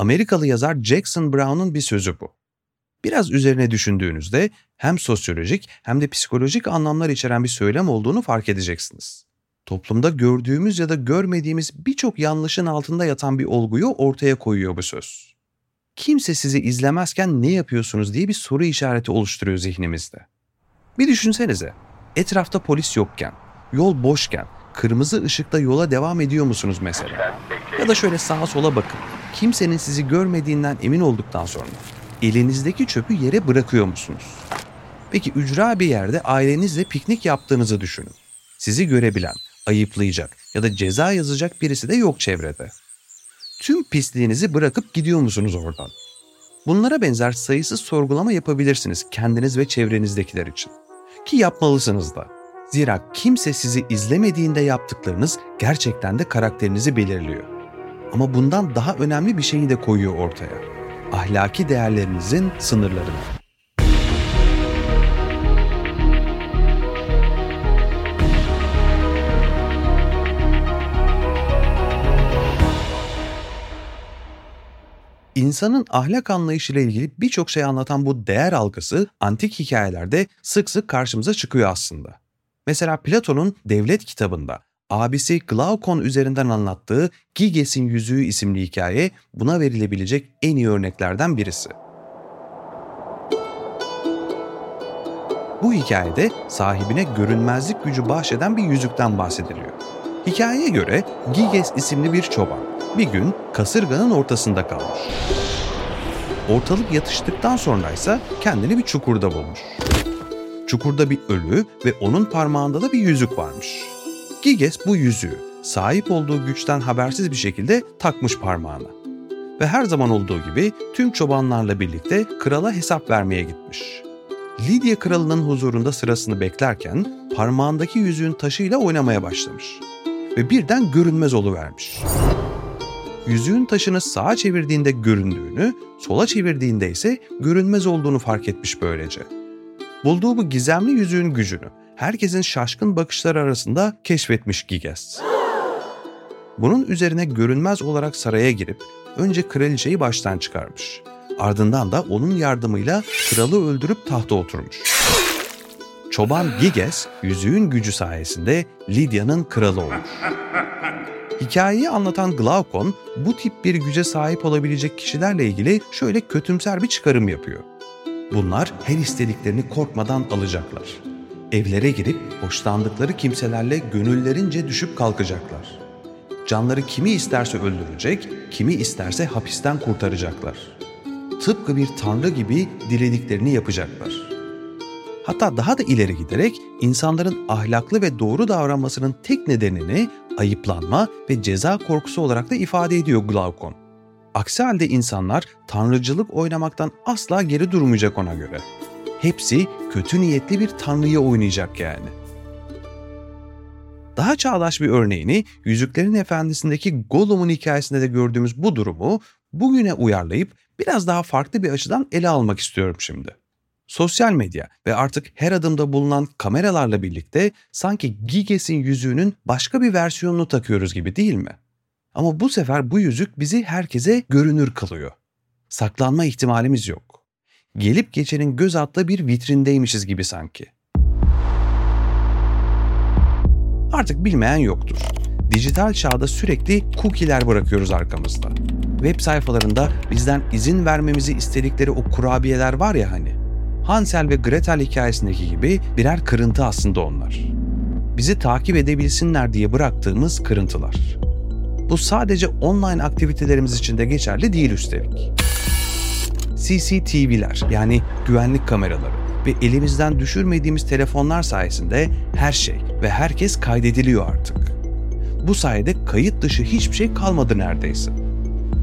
Amerikalı yazar Jackson Brown'un bir sözü bu. Biraz üzerine düşündüğünüzde hem sosyolojik hem de psikolojik anlamlar içeren bir söylem olduğunu fark edeceksiniz. Toplumda gördüğümüz ya da görmediğimiz birçok yanlışın altında yatan bir olguyu ortaya koyuyor bu söz. Kimse sizi izlemezken ne yapıyorsunuz diye bir soru işareti oluşturuyor zihnimizde. Bir düşünsenize, etrafta polis yokken, yol boşken, kırmızı ışıkta yola devam ediyor musunuz mesela? Ya da şöyle sağa sola bakın. Kimsenin sizi görmediğinden emin olduktan sonra elinizdeki çöpü yere bırakıyor musunuz? Peki ücra bir yerde ailenizle piknik yaptığınızı düşünün. Sizi görebilen, ayıplayacak ya da ceza yazacak birisi de yok çevrede. Tüm pisliğinizi bırakıp gidiyor musunuz oradan? Bunlara benzer sayısız sorgulama yapabilirsiniz kendiniz ve çevrenizdekiler için. Ki yapmalısınız da. Zira kimse sizi izlemediğinde yaptıklarınız gerçekten de karakterinizi belirliyor. Ama bundan daha önemli bir şeyi de koyuyor ortaya. Ahlaki değerlerinizin sınırlarını. İnsanın ahlak anlayışıyla ilgili birçok şey anlatan bu değer algısı antik hikayelerde sık sık karşımıza çıkıyor aslında. Mesela Platon'un Devlet kitabında abisi Glaukon üzerinden anlattığı Giges'in Yüzüğü isimli hikaye buna verilebilecek en iyi örneklerden birisi. Bu hikayede sahibine görünmezlik gücü bahşeden bir yüzükten bahsediliyor. Hikayeye göre Giges isimli bir çoban bir gün kasırganın ortasında kalmış. Ortalık yatıştıktan sonra ise kendini bir çukurda bulmuş. Çukurda bir ölü ve onun parmağında da bir yüzük varmış. Giges bu yüzüğü sahip olduğu güçten habersiz bir şekilde takmış parmağına. Ve her zaman olduğu gibi tüm çobanlarla birlikte krala hesap vermeye gitmiş. Lidya kralının huzurunda sırasını beklerken parmağındaki yüzüğün taşıyla oynamaya başlamış. Ve birden görünmez oluvermiş. Yüzüğün taşını sağa çevirdiğinde göründüğünü, sola çevirdiğinde ise görünmez olduğunu fark etmiş böylece. Bulduğu bu gizemli yüzüğün gücünü herkesin şaşkın bakışları arasında keşfetmiş Giges. Bunun üzerine görünmez olarak saraya girip önce kraliçeyi baştan çıkarmış. Ardından da onun yardımıyla kralı öldürüp tahta oturmuş. Çoban Giges, yüzüğün gücü sayesinde Lidya'nın kralı olmuş. Hikayeyi anlatan Glaukon, bu tip bir güce sahip olabilecek kişilerle ilgili şöyle kötümser bir çıkarım yapıyor. Bunlar her istediklerini korkmadan alacaklar. Evlere girip hoşlandıkları kimselerle gönüllerince düşüp kalkacaklar. Canları kimi isterse öldürecek, kimi isterse hapisten kurtaracaklar. Tıpkı bir tanrı gibi dilediklerini yapacaklar. Hatta daha da ileri giderek insanların ahlaklı ve doğru davranmasının tek nedenini ayıplanma ve ceza korkusu olarak da ifade ediyor Glaukon. Aksi halde insanlar tanrıcılık oynamaktan asla geri durmayacak ona göre. Hepsi kötü niyetli bir tanrıyı oynayacak yani. Daha çağdaş bir örneğini Yüzüklerin Efendisi'ndeki Gollum'un hikayesinde de gördüğümüz bu durumu bugüne uyarlayıp biraz daha farklı bir açıdan ele almak istiyorum şimdi. Sosyal medya ve artık her adımda bulunan kameralarla birlikte sanki Giges'in yüzüğünün başka bir versiyonunu takıyoruz gibi değil mi? Ama bu sefer bu yüzük bizi herkese görünür kılıyor. Saklanma ihtimalimiz yok. Gelip geçenin göz attığı bir vitrindeymişiz gibi sanki. Artık bilmeyen yoktur. Dijital çağda sürekli cookie'ler bırakıyoruz arkamızda. Web sayfalarında bizden izin vermemizi istedikleri o kurabiyeler var ya hani. Hansel ve Gretel hikayesindeki gibi birer kırıntı aslında onlar. Bizi takip edebilsinler diye bıraktığımız kırıntılar. Bu sadece online aktivitelerimiz için de geçerli değil üstelik. CCTV'ler yani güvenlik kameraları ve elimizden düşürmediğimiz telefonlar sayesinde her şey ve herkes kaydediliyor artık. Bu sayede kayıt dışı hiçbir şey kalmadı neredeyse.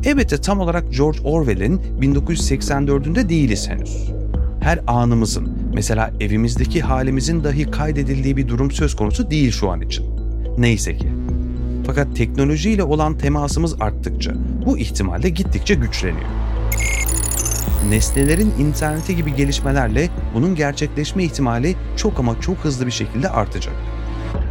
Elbette tam olarak George Orwell'in 1984'ünde değiliz henüz. Her anımızın, mesela evimizdeki halimizin dahi kaydedildiği bir durum söz konusu değil şu an için. Neyse ki. Fakat teknolojiyle olan temasımız arttıkça bu ihtimal de gittikçe güçleniyor. Nesnelerin interneti gibi gelişmelerle bunun gerçekleşme ihtimali çok ama çok hızlı bir şekilde artacak.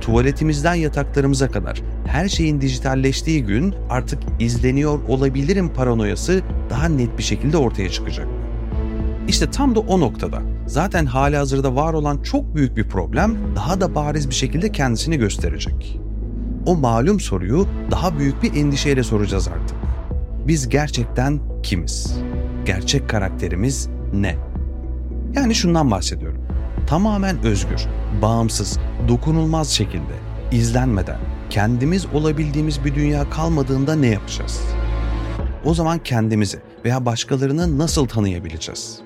Tuvaletimizden yataklarımıza kadar her şeyin dijitalleştiği gün artık izleniyor olabilirim paranoyası daha net bir şekilde ortaya çıkacak. İşte tam da o noktada zaten hali hazırda var olan çok büyük bir problem daha da bariz bir şekilde kendisini gösterecek. O malum soruyu daha büyük bir endişeyle soracağız artık. Biz gerçekten kimiz? Gerçek karakterimiz ne? Yani şundan bahsediyorum. Tamamen özgür, bağımsız, dokunulmaz şekilde, izlenmeden, kendimiz olabildiğimiz bir dünya kalmadığında ne yapacağız? O zaman kendimizi veya başkalarını nasıl tanıyabileceğiz?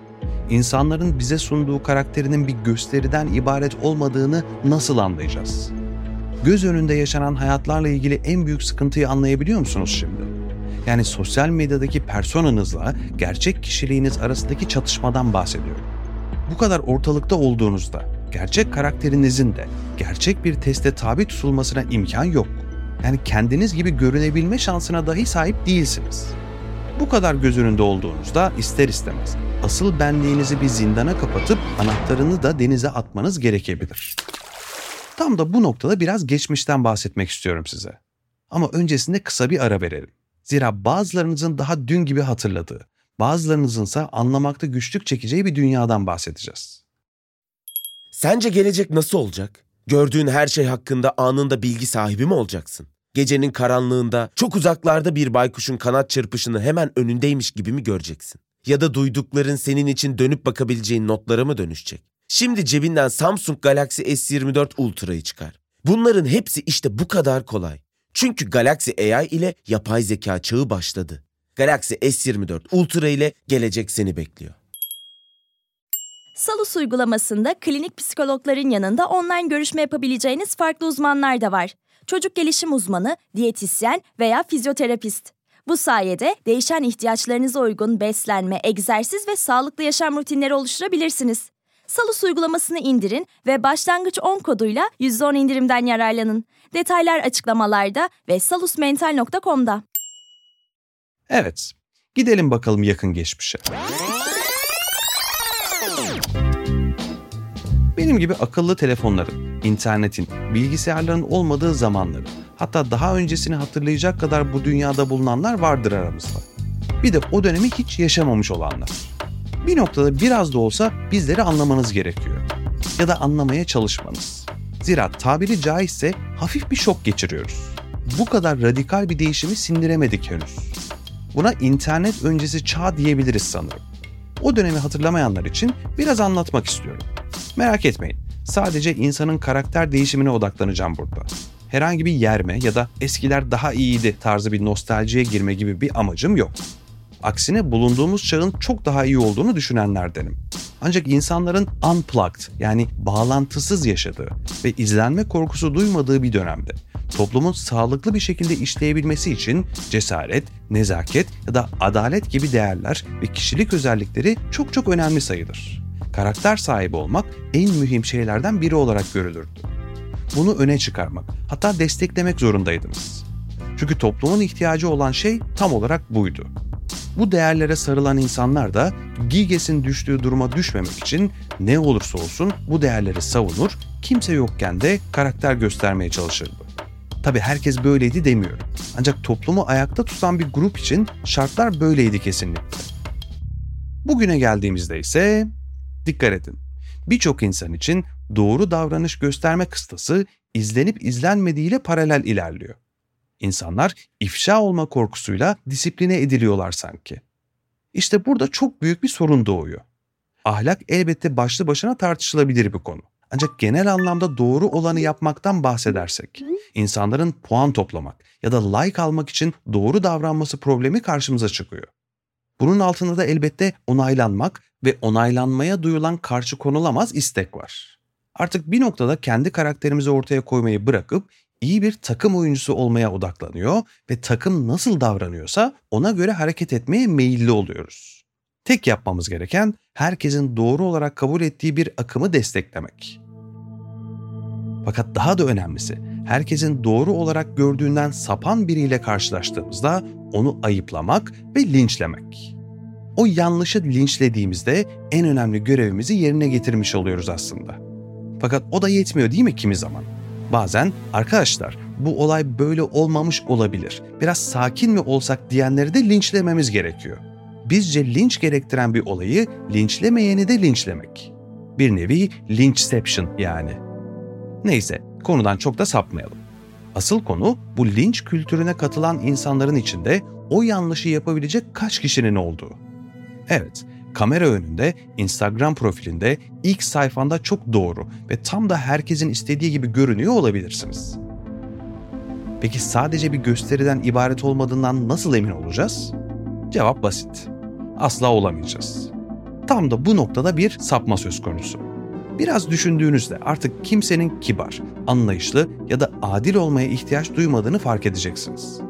İnsanların bize sunduğu karakterinin bir gösteriden ibaret olmadığını nasıl anlayacağız? Göz önünde yaşanan hayatlarla ilgili en büyük sıkıntıyı anlayabiliyor musunuz şimdi? Yani sosyal medyadaki personanızla gerçek kişiliğiniz arasındaki çatışmadan bahsediyorum. Bu kadar ortalıkta olduğunuzda gerçek karakterinizin de gerçek bir teste tabi tutulmasına imkan yok. Yani kendiniz gibi görünebilme şansına dahi sahip değilsiniz. Bu kadar göz önünde olduğunuzda ister istemez asıl benliğinizi bir zindana kapatıp anahtarını da denize atmanız gerekebilir. Tam da bu noktada biraz geçmişten bahsetmek istiyorum size. Ama öncesinde kısa bir ara verelim. Zira bazılarınızın daha dün gibi hatırladığı, bazılarınızın ise anlamakta güçlük çekeceği bir dünyadan bahsedeceğiz. Sence gelecek nasıl olacak? Gördüğün her şey hakkında anında bilgi sahibi mi olacaksın? Gecenin karanlığında çok uzaklarda bir baykuşun kanat çırpışını hemen önündeymiş gibi mi göreceksin? Ya da duydukların senin için dönüp bakabileceğin notlara mı dönüşecek? Şimdi cebinden Samsung Galaxy S24 Ultra'yı çıkar. Bunların hepsi işte bu kadar kolay. Çünkü Galaxy AI ile yapay zeka çağı başladı. Galaxy S24 Ultra ile gelecek seni bekliyor. Salus uygulamasında klinik psikologların yanında online görüşme yapabileceğiniz farklı uzmanlar da var. Çocuk gelişim uzmanı, diyetisyen veya fizyoterapist. Bu sayede değişen ihtiyaçlarınıza uygun beslenme, egzersiz ve sağlıklı yaşam rutinleri oluşturabilirsiniz. Salus uygulamasını indirin ve başlangıç 10 koduyla %10 indirimden yararlanın. Detaylar açıklamalarda ve salusmental.com'da. Evet, gidelim bakalım yakın geçmişe. Benim gibi akıllı telefonların, internetin, bilgisayarların olmadığı zamanları, hatta daha öncesini hatırlayacak kadar bu dünyada bulunanlar vardır aramızda. Bir de o dönemi hiç yaşamamış olanlar. Bir noktada biraz da olsa bizleri anlamanız gerekiyor. Ya da anlamaya çalışmanız. Zira tabiri caizse hafif bir şok geçiriyoruz. Bu kadar radikal bir değişimi sindiremedik henüz. Buna internet öncesi çağ diyebiliriz sanırım. O dönemi hatırlamayanlar için biraz anlatmak istiyorum. Merak etmeyin, sadece insanın karakter değişimine odaklanacağım burada. Herhangi bir yerme ya da eskiler daha iyiydi tarzı bir nostaljiye girme gibi bir amacım yok. Aksine bulunduğumuz çağın çok daha iyi olduğunu düşünenlerdenim. Ancak insanların unplugged yani bağlantısız yaşadığı ve izlenme korkusu duymadığı bir dönemde toplumun sağlıklı bir şekilde işleyebilmesi için cesaret, nezaket ya da adalet gibi değerler ve kişilik özellikleri çok çok önemli sayılır. Karakter sahibi olmak en mühim şeylerden biri olarak görülürdü. Bunu öne çıkarmak, hatta desteklemek zorundaydınız. Çünkü toplumun ihtiyacı olan şey tam olarak buydu. Bu değerlere sarılan insanlar da Giges'in düştüğü duruma düşmemek için ne olursa olsun bu değerleri savunur, kimse yokken de karakter göstermeye çalışırdı. Tabi herkes böyleydi demiyorum. Ancak toplumu ayakta tutan bir grup için şartlar böyleydi kesinlikle. Bugüne geldiğimizde ise dikkat edin. Birçok insan için doğru davranış gösterme kıstası izlenip izlenmediğiyle paralel ilerliyor. İnsanlar ifşa olma korkusuyla disipline ediliyorlar sanki. İşte burada çok büyük bir sorun doğuyor. Ahlak elbette başlı başına tartışılabilir bir konu. Ancak genel anlamda doğru olanı yapmaktan bahsedersek, insanların puan toplamak ya da like almak için doğru davranması problemi karşımıza çıkıyor. Bunun altında da elbette onaylanmak ve onaylanmaya duyulan karşı konulamaz istek var. Artık bir noktada kendi karakterimizi ortaya koymayı bırakıp iyi bir takım oyuncusu olmaya odaklanıyor ve takım nasıl davranıyorsa ona göre hareket etmeye meyilli oluyoruz. Tek yapmamız gereken herkesin doğru olarak kabul ettiği bir akımı desteklemek. Fakat daha da önemlisi herkesin doğru olarak gördüğünden sapan biriyle karşılaştığımızda onu ayıplamak ve linçlemek. O yanlışı linçlediğimizde en önemli görevimizi yerine getirmiş oluyoruz aslında. Fakat o da yetmiyor değil mi kimi zaman? Bazen arkadaşlar bu olay böyle olmamış olabilir. Biraz sakin mi olsak diyenleri de linçlememiz gerekiyor. Bizce linç gerektiren bir olayı linçlemeyeni de linçlemek. Bir nevi linçception yani. Neyse konudan çok da sapmayalım. Asıl konu bu linç kültürüne katılan insanların içinde o yanlışı yapabilecek kaç kişinin olduğu. Evet, kamera önünde, Instagram profilinde, ilk sayfanda çok doğru ve tam da herkesin istediği gibi görünüyor olabilirsiniz. Peki sadece bir gösteriden ibaret olmadığından nasıl emin olacağız? Cevap basit. Asla olamayacağız. Tam da bu noktada bir sapma söz konusu. Biraz düşündüğünüzde artık kimsenin kibar, anlayışlı ya da adil olmaya ihtiyaç duymadığını fark edeceksiniz.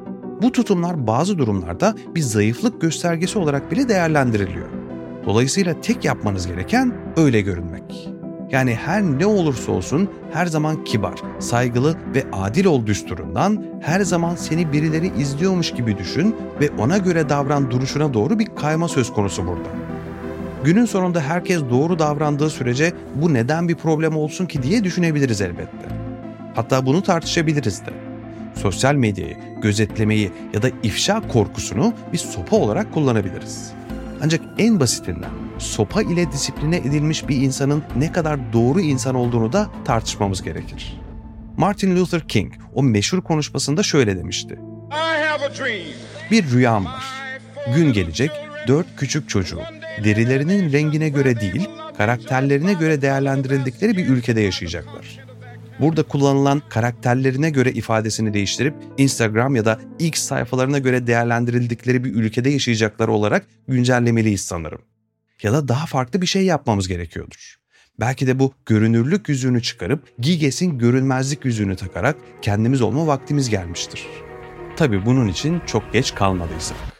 Bu tutumlar bazı durumlarda bir zayıflık göstergesi olarak bile değerlendiriliyor. Dolayısıyla tek yapmanız gereken öyle görünmek. Yani her ne olursa olsun her zaman kibar, saygılı ve adil ol düsturundan her zaman seni birileri izliyormuş gibi düşün ve ona göre davran duruşuna doğru bir kayma söz konusu burada. Günün sonunda herkes doğru davrandığı sürece bu neden bir problem olsun ki diye düşünebiliriz elbette. Hatta bunu tartışabiliriz de. Sosyal medyayı, gözetlemeyi ya da ifşa korkusunu bir sopa olarak kullanabiliriz. Ancak en basitinden sopa ile disipline edilmiş bir insanın ne kadar doğru insan olduğunu da tartışmamız gerekir. Martin Luther King o meşhur konuşmasında şöyle demişti. Bir rüyam var. Gün gelecek dört küçük çocuğu derilerinin rengine göre değil, karakterlerine göre değerlendirildikleri bir ülkede yaşayacaklar. Burada kullanılan karakterlerine göre ifadesini değiştirip Instagram ya da X sayfalarına göre değerlendirildikleri bir ülkede yaşayacaklar olarak güncellemeliyiz sanırım. Ya da daha farklı bir şey yapmamız gerekiyordur. Belki de bu görünürlük yüzüğünü çıkarıp Giges'in görünmezlik yüzüğünü takarak kendimiz olma vaktimiz gelmiştir. Tabi bunun için çok geç kalmadıysak.